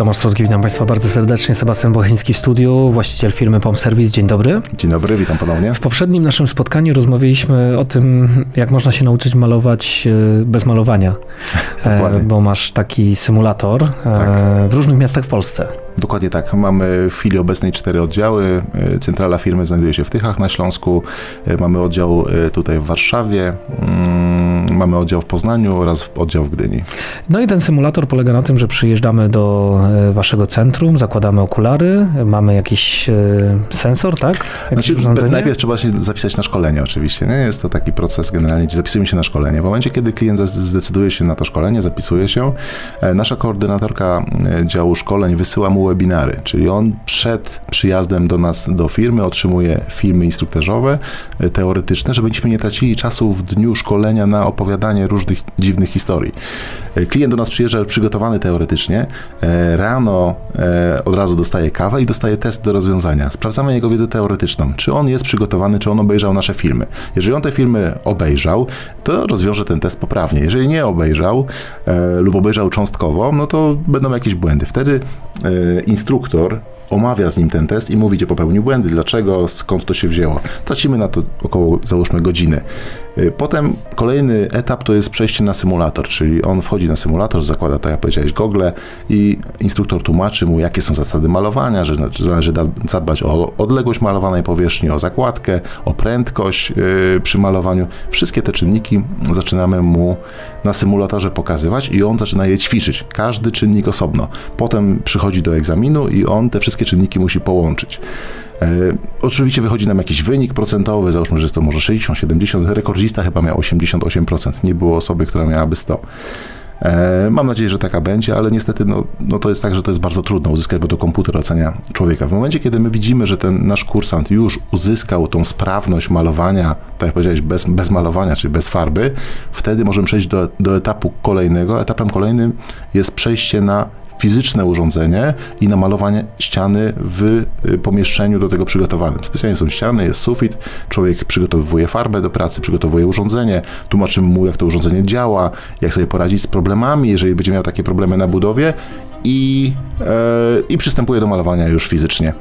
Tomasz Słodki, witam Państwa bardzo serdecznie. Sebastian Bocheński w studiu, właściciel firmy Pom Service. Dzień dobry. Dzień dobry, witam ponownie. W poprzednim naszym spotkaniu rozmawialiśmy o tym, jak można się nauczyć malować e, bez malowania. Dokładnie. Bo masz taki symulator e, Tak. w różnych miastach w Polsce. Dokładnie tak. Mamy w chwili obecnej cztery oddziały. E, Centrala firmy znajduje się w Tychach na Śląsku. E, Mamy oddział e, tutaj w Warszawie. Mamy oddział w Poznaniu oraz oddział w Gdyni. No i ten symulator polega na tym, że przyjeżdżamy do e, waszego centrum, zakładamy okulary, mamy jakiś e, sensor, tak? Znaczy, najpierw trzeba się zapisać na szkolenie oczywiście. Nie? Jest to taki proces generalnie, zapisujemy się na szkolenie. W momencie, kiedy klient zdecyduje się na to szkolenie, zapisuje się, e, nasza koordynatorka działu szkoleń wysyła mu webinary, czyli on przed przyjazdem do nas, do firmy otrzymuje filmy instruktażowe, teoretyczne, żebyśmy nie tracili czasu w dniu szkolenia na opowiadanie różnych dziwnych historii. E, Klient do nas przyjeżdża przygotowany teoretycznie. E, Rano e, od razu dostaje kawę i dostaje test do rozwiązania. Sprawdzamy jego wiedzę teoretyczną. Czy on jest przygotowany, czy on obejrzał nasze filmy. Jeżeli on te filmy obejrzał, to rozwiąże ten test poprawnie. Jeżeli nie obejrzał lub obejrzał cząstkowo, no to będą jakieś błędy. Wtedy instruktor omawia z nim ten test i mówi, gdzie popełnił błędy, dlaczego, skąd to się wzięło. Tracimy na to około, załóżmy, godziny. Y, Potem kolejny etap to jest przejście na symulator, czyli on wchodzi na symulator, zakłada, tak jak powiedziałeś, gogle i instruktor tłumaczy mu, jakie są zasady malowania, że należy da- zadbać o odległość malowanej powierzchni, o zakładkę, o prędkość yy, przy malowaniu. Wszystkie te czynniki zaczynamy mu na symulatorze pokazywać i on zaczyna je ćwiczyć. Każdy czynnik osobno. Potem przychodzi do egzaminu i on te wszystkie czynniki musi połączyć. E, oczywiście wychodzi nam jakiś wynik procentowy, załóżmy, że jest to może 60, 70, rekordzista chyba miał 88%, nie było osoby, która miałaby 100. E, mam nadzieję, że taka będzie, ale niestety no, no to jest tak, że to jest bardzo trudno uzyskać, bo to komputer ocenia człowieka. W momencie, kiedy my widzimy, że ten nasz kursant już uzyskał tą sprawność malowania, tak jak powiedziałeś, bez, bez malowania, czyli bez farby, wtedy możemy przejść do, do etapu kolejnego. Etapem kolejnym jest przejście na fizyczne urządzenie i na malowanie ściany w y, pomieszczeniu do tego przygotowanym. Specjalnie są ściany, jest sufit, człowiek przygotowuje farbę do pracy, przygotowuje urządzenie, tłumaczymy mu, jak to urządzenie działa, jak sobie poradzić z problemami, jeżeli będzie miał takie problemy na budowie i, e, i przystępuje do malowania już fizycznie.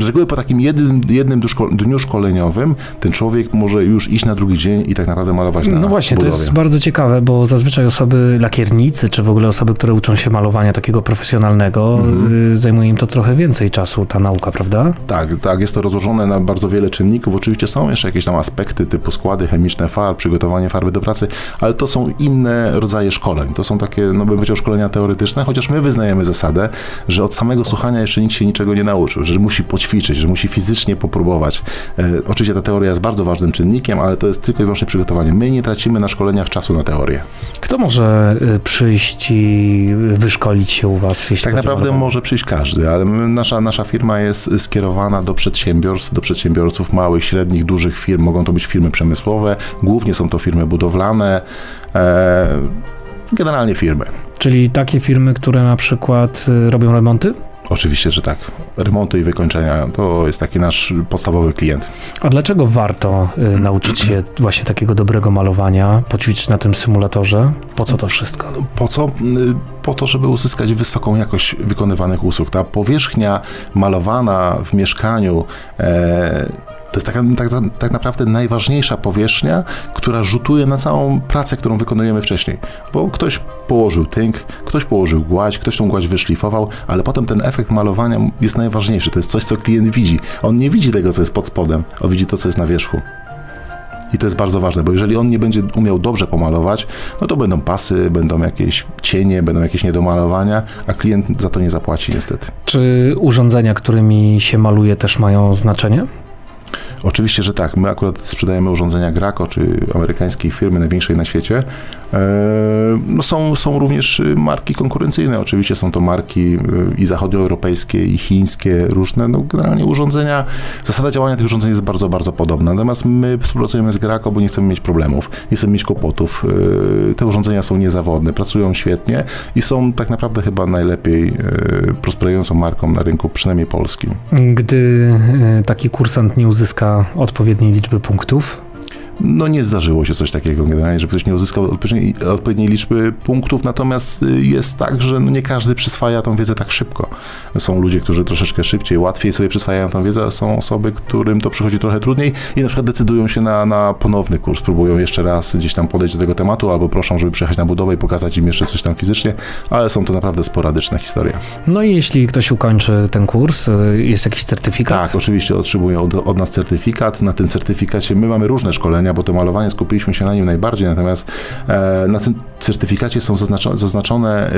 Z reguły po takim jednym, jednym dniu szko- dniu szkoleniowym ten człowiek może już iść na drugi dzień i tak naprawdę malować na No właśnie, budowie. to jest bardzo ciekawe, bo zazwyczaj osoby lakiernicy, czy w ogóle osoby, które uczą się malowania takiego profesjonalnego, Mhm. y, zajmuje im to trochę więcej czasu, ta nauka, prawda? Tak, tak, jest to rozłożone na bardzo wiele czynników. Oczywiście są jeszcze jakieś tam aspekty typu składy chemiczne farb, przygotowanie farby do pracy, ale to są inne rodzaje szkoleń. To są takie, no bym powiedział, szkolenia teoretyczne, chociaż my wyznajemy zasadę, że od samego słuchania jeszcze nikt się niczego nie nauczył, że musi poćwiczyć, że musi fizycznie popróbować. E, oczywiście ta teoria jest bardzo ważnym czynnikiem, ale to jest tylko i wyłącznie przygotowanie. My nie tracimy na szkoleniach czasu na teorię. Kto może y, przyjść i wyszkolić się u was? Jeśli Tak o naprawdę malowanie? może przyjść każdy, ale nasza, nasza firma jest skierowana do przedsiębiorstw, do przedsiębiorców małych, średnich, dużych firm. Mogą to być firmy przemysłowe, głównie są to firmy budowlane, e, generalnie firmy. Czyli takie firmy, które na przykład robią remonty? Oczywiście, że tak. Remonty i wykończenia to jest taki nasz podstawowy klient. A dlaczego warto y, nauczyć się właśnie takiego dobrego malowania, poćwiczyć na tym symulatorze? Po co to wszystko? Po co? Y, Po to, żeby uzyskać wysoką jakość wykonywanych usług. Ta powierzchnia malowana w mieszkaniu e, to jest taka, tak, tak naprawdę najważniejsza powierzchnia, która rzutuje na całą pracę, którą wykonujemy wcześniej. Bo ktoś położył tynk, ktoś położył gładź, ktoś tą gładź wyszlifował, ale potem ten efekt malowania jest najważniejszy. To jest coś, co klient widzi. On nie widzi tego, co jest pod spodem, on widzi to, co jest na wierzchu. I to jest bardzo ważne, bo jeżeli on nie będzie umiał dobrze pomalować, no to będą pasy, będą jakieś cienie, będą jakieś niedomalowania, a klient za to nie zapłaci niestety. Czy urządzenia, którymi się maluje, też mają znaczenie? Oczywiście, że tak. My akurat sprzedajemy urządzenia Graco, czy amerykańskiej firmy największej na świecie. No są, są również y, marki konkurencyjne. Oczywiście są to marki y, i zachodnioeuropejskie, i chińskie, różne. No generalnie urządzenia, zasada działania tych urządzeń jest bardzo, bardzo podobna. Natomiast my współpracujemy z Graco, bo nie chcemy mieć problemów, nie chcemy mieć kłopotów. Y, Te urządzenia są niezawodne, pracują świetnie i są tak naprawdę chyba najlepiej prosperującą marką na rynku, przynajmniej polskim. Gdy taki kursant nie uzyska odpowiedniej liczby punktów, no nie zdarzyło się coś takiego generalnie, że ktoś nie uzyskał odpowiedniej, odpowiedniej liczby punktów, natomiast y, jest tak, że no nie każdy przyswaja tą wiedzę tak szybko. Są ludzie, którzy troszeczkę szybciej, łatwiej sobie przyswajają tą wiedzę, a są osoby, którym to przychodzi trochę trudniej i na przykład decydują się na, na ponowny kurs, próbują jeszcze raz gdzieś tam podejść do tego tematu, albo proszą, żeby przyjechać na budowę i pokazać im jeszcze coś tam fizycznie, ale są to naprawdę sporadyczne historie. No i jeśli ktoś ukończy ten kurs, y, jest jakiś certyfikat? Tak, oczywiście otrzymują od, od nas certyfikat. Na tym certyfikacie my mamy różne szkolenia, bo to malowanie skupiliśmy się na nim najbardziej, natomiast e, na tym certyfikacie są zaznaczone, zaznaczone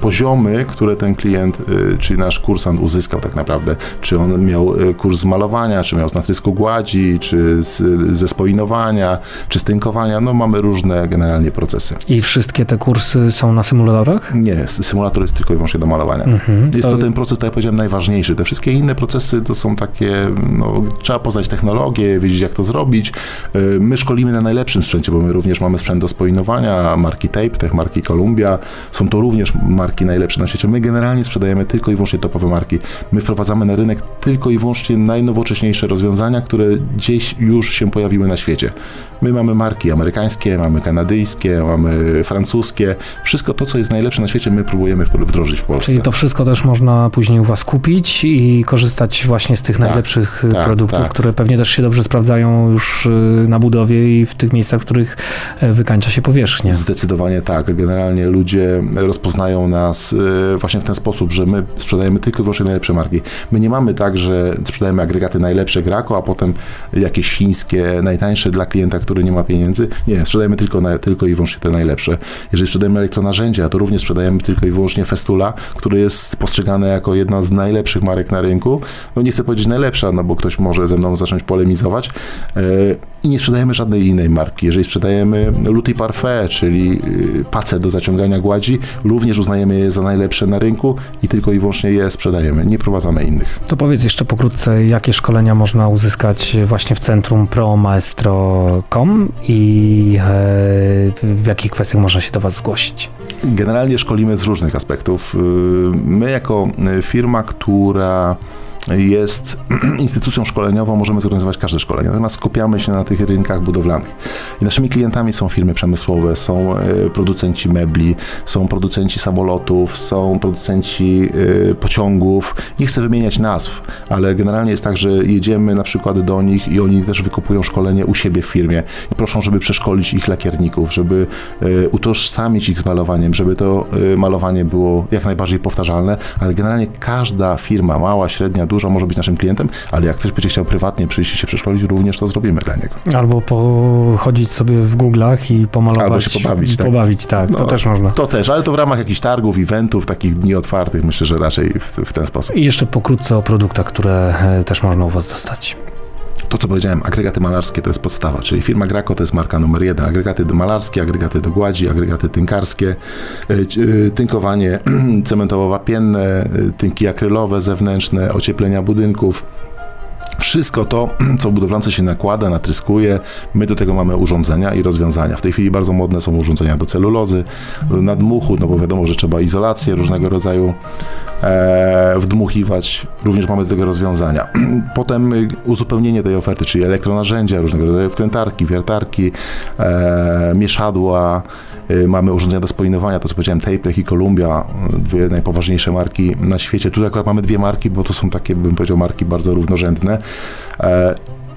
poziomy, które ten klient, e, czyli nasz kursant uzyskał tak naprawdę. Czy on miał e, kurs z malowania, czy miał z natrysku gładzi, czy z, ze spoinowania, czy z tynkowania. No mamy różne generalnie procesy. I wszystkie te kursy są na symulatorach? Nie, symulator jest tylko i wyłącznie do malowania. Mhm. Jest To- to ten proces, tak jak powiedziałem, najważniejszy. Te wszystkie inne procesy to są takie, no, trzeba poznać technologię, wiedzieć jak to zrobić. My szkolimy na najlepszym sprzęcie, bo my również mamy sprzęt do spoinowania, marki Tape, Tech, marki Columbia. Są to również marki najlepsze na świecie. My generalnie sprzedajemy tylko i wyłącznie topowe marki. My wprowadzamy na rynek tylko i wyłącznie najnowocześniejsze rozwiązania, które gdzieś już się pojawiły na świecie. My mamy marki amerykańskie, mamy kanadyjskie, mamy francuskie. Wszystko to, co jest najlepsze na świecie, my próbujemy wdrożyć w Polsce. Czyli to wszystko też można później u Was kupić i korzystać właśnie z tych Tak, najlepszych y, tak, produktów, tak. które pewnie też się dobrze sprawdzają już y, na i w tych miejscach, w których e, wykańcza się powierzchnia. Zdecydowanie tak. Generalnie ludzie rozpoznają nas e, właśnie w ten sposób, że my sprzedajemy tylko i wyłącznie najlepsze marki. My nie mamy tak, że sprzedajemy agregaty najlepsze Graco, a potem jakieś chińskie, najtańsze dla klienta, który nie ma pieniędzy. Nie, sprzedajemy tylko, na, tylko i wyłącznie te najlepsze. Jeżeli sprzedajemy elektronarzędzia, to również sprzedajemy tylko i wyłącznie Festula, który jest postrzegane jako jedna z najlepszych marek na rynku. No nie chcę powiedzieć najlepsza, no bo ktoś może ze mną zacząć polemizować. E, I nie sprzedajemy żadnej innej marki. Jeżeli sprzedajemy Luty Parfait, czyli y, pacę do zaciągania gładzi, również uznajemy je za najlepsze na rynku i tylko i wyłącznie je sprzedajemy. Nie prowadzamy innych. To powiedz jeszcze pokrótce, jakie szkolenia można uzyskać właśnie w centrum promaestro.com i e, w jakich kwestiach można się do Was zgłosić? Generalnie szkolimy z różnych aspektów. Y, My jako y, firma, która jest instytucją szkoleniową, możemy zorganizować każde szkolenie. Natomiast skupiamy się na tych rynkach budowlanych. I naszymi klientami są firmy przemysłowe, są y, producenci mebli, są producenci samolotów, są producenci y, pociągów. Nie chcę wymieniać nazw, ale generalnie jest tak, że jedziemy na przykład do nich i oni też wykupują szkolenie u siebie w firmie i proszą, żeby przeszkolić ich lakierników, żeby y, utożsamić ich z malowaniem, żeby to malowanie było jak najbardziej powtarzalne, ale generalnie każda firma, mała, średnia, duża, może być naszym klientem, ale jak ktoś będzie chciał prywatnie przyjść i się przeszkolić, również to zrobimy dla niego. Albo pochodzić sobie w Google'ach i pomalować. Albo się pobawić, tak. Pobawić, tak. To No, też można. To też, ale to w ramach jakichś targów, eventów, takich dni otwartych, myślę, że raczej w, w ten sposób. I jeszcze pokrótce o produktach, które e, też można u Was dostać. To, co powiedziałem, agregaty malarskie to jest podstawa, czyli firma Graco to jest marka numer jeden. Agregaty malarskie, agregaty do gładzi, agregaty tynkarskie, c- y, tynkowanie cementowo-wapienne, y, tynki akrylowe zewnętrzne, ocieplenia budynków. Wszystko to, co budowlance się nakłada, natryskuje, my do tego mamy urządzenia i rozwiązania. W tej chwili bardzo modne są urządzenia do celulozy, nadmuchu, no bo wiadomo, że trzeba izolację różnego rodzaju e, wdmuchiwać. Również mamy do tego rozwiązania. Potem y, uzupełnienie tej oferty, czyli elektronarzędzia, różnego rodzaju wkrętarki, wiertarki, e, mieszadła, mamy urządzenia do spoinowania, to co powiedziałem, Taplech i Columbia, y, dwie najpoważniejsze marki na świecie. Tu akurat mamy dwie marki, bo to są takie, bym powiedział, marki bardzo równorzędne.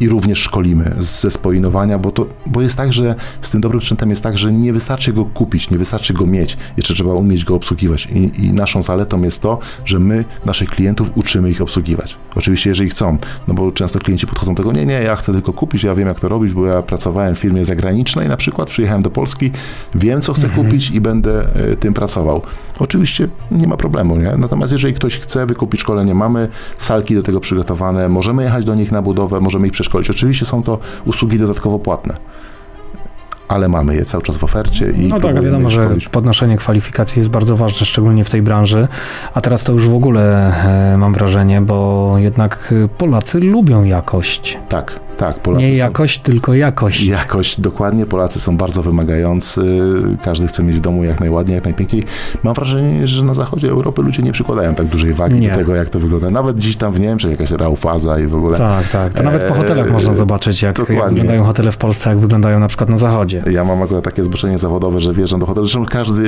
I również szkolimy ze spoinowania, bo, to, bo jest tak, że z tym dobrym sprzętem jest tak, że nie wystarczy go kupić, nie wystarczy go mieć, jeszcze trzeba umieć go obsługiwać. I, I naszą zaletą jest to, że my naszych klientów uczymy ich obsługiwać. Oczywiście, jeżeli chcą, no bo często klienci podchodzą do tego, nie, nie, ja chcę tylko kupić, ja wiem jak to robić, bo ja pracowałem w firmie zagranicznej na przykład, przyjechałem do Polski, wiem co chcę kupić i będę e, tym pracował. Oczywiście nie ma problemu, nie? Natomiast jeżeli ktoś chce wykupić szkolenie, mamy salki do tego przygotowane, możemy jechać do nich na budowę, możemy ich przeszkolić. Oczywiście są to usługi dodatkowo płatne, ale mamy je cały czas w ofercie i No tak, wiadomo, że szkolić. podnoszenie kwalifikacji jest bardzo ważne, szczególnie w tej branży. A teraz to już w ogóle e, mam wrażenie, bo jednak e, Polacy lubią jakość. Tak, Tak, Polacy Nie są... jakość, tylko jakość. Jakość, dokładnie. Polacy są bardzo wymagający. Każdy chce mieć w domu jak najładniej, jak najpiękniej. Mam wrażenie, że na zachodzie Europy ludzie nie przykładają tak dużej wagi Nie. do tego, jak to wygląda. Nawet dziś tam w Niemczech jakaś raufaza i w ogóle. Tak, tak. To nawet po Eee, hotelach można zobaczyć, jak, jak wyglądają hotele w Polsce, jak wyglądają na przykład na zachodzie. Ja mam akurat takie zboczenie zawodowe, że wjeżdżam do hotelu. Zresztą każdy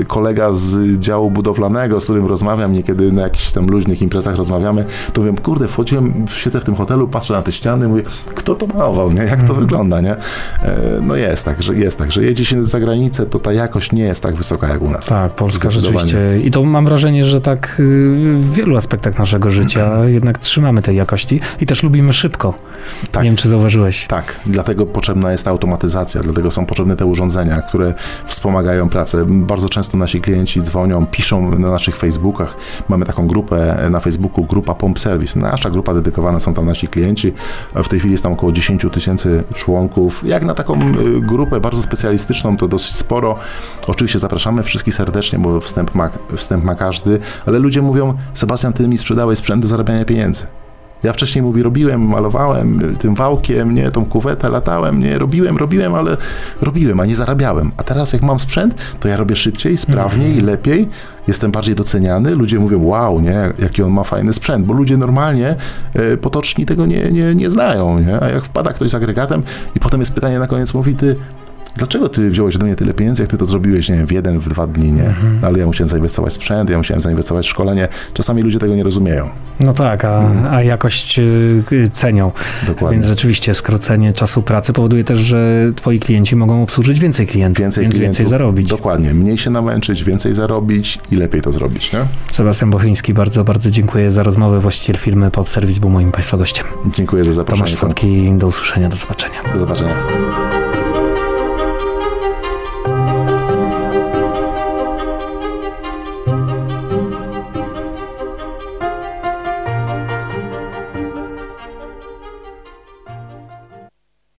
y, kolega z działu budowlanego, z którym rozmawiam, niekiedy na jakichś tam luźnych imprezach rozmawiamy, to wiem, kurde, wchodziłem, siedzę w tym hotelu, patrzę na te ściany, mówię, kto to malował, nie? Jak to wygląda, nie? E, No jest tak, że jest tak, że jedzie się za granicę, to ta jakość nie jest tak wysoka jak u nas. Tak, Polska rzeczywiście. I to mam wrażenie, że tak y, w wielu aspektach naszego życia jednak trzymamy tej jakości i też lubimy szybko. Tak. Nie wiem, czy zauważyłeś. Tak, dlatego potrzebna jest automatyzacja, dlatego są potrzebne te urządzenia, które wspomagają pracę. Bardzo często nasi klienci dzwonią, piszą na naszych Facebookach. Mamy taką grupę na Facebooku, grupa Pomp Service. Nasza grupa dedykowana są tam nasi klienci. W tej chwili jest tam około 10 tysięcy członków. Jak na taką y, grupę bardzo specjalistyczną, to dosyć sporo. Oczywiście zapraszamy wszystkich serdecznie, bo wstęp ma, wstęp ma każdy, ale ludzie mówią, Sebastian, ty mi sprzedałeś sprzęt do zarabiania pieniędzy. Ja wcześniej mówi, robiłem, malowałem y, tym wałkiem, nie, tą kuwetę, latałem, nie, robiłem, robiłem, ale robiłem, a nie zarabiałem. A teraz jak mam sprzęt, to ja robię szybciej, sprawniej, lepiej, jestem bardziej doceniany, ludzie mówią, wow, nie, jaki on ma fajny sprzęt, bo ludzie normalnie, e, potoczni tego nie, nie, nie znają, nie, a jak wpada ktoś z agregatem i potem jest pytanie na koniec, mówi, ty, Dlaczego ty wziąłeś do mnie tyle pieniędzy, jak ty to zrobiłeś, nie wiem, w jeden, w dwa dni, nie? No, ale ja musiałem zainwestować w sprzęt, ja musiałem zainwestować w szkolenie. Czasami ludzie tego nie rozumieją. No tak, a, a jakość y, cenią. Dokładnie. Więc rzeczywiście skrócenie czasu pracy powoduje też, że twoi klienci mogą obsłużyć więcej klientów, Więcej więc klientów. więcej zarobić. Dokładnie. Mniej się namęczyć, więcej zarobić i lepiej to zrobić, nie? Sebastian Bochyński, bardzo, bardzo dziękuję za rozmowę. Właściciel firmy Pop Service był moim Państwa gościem. Dziękuję za zaproszenie. Tomasz Fotki, do usłyszenia, do zobaczenia. Do zobaczenia.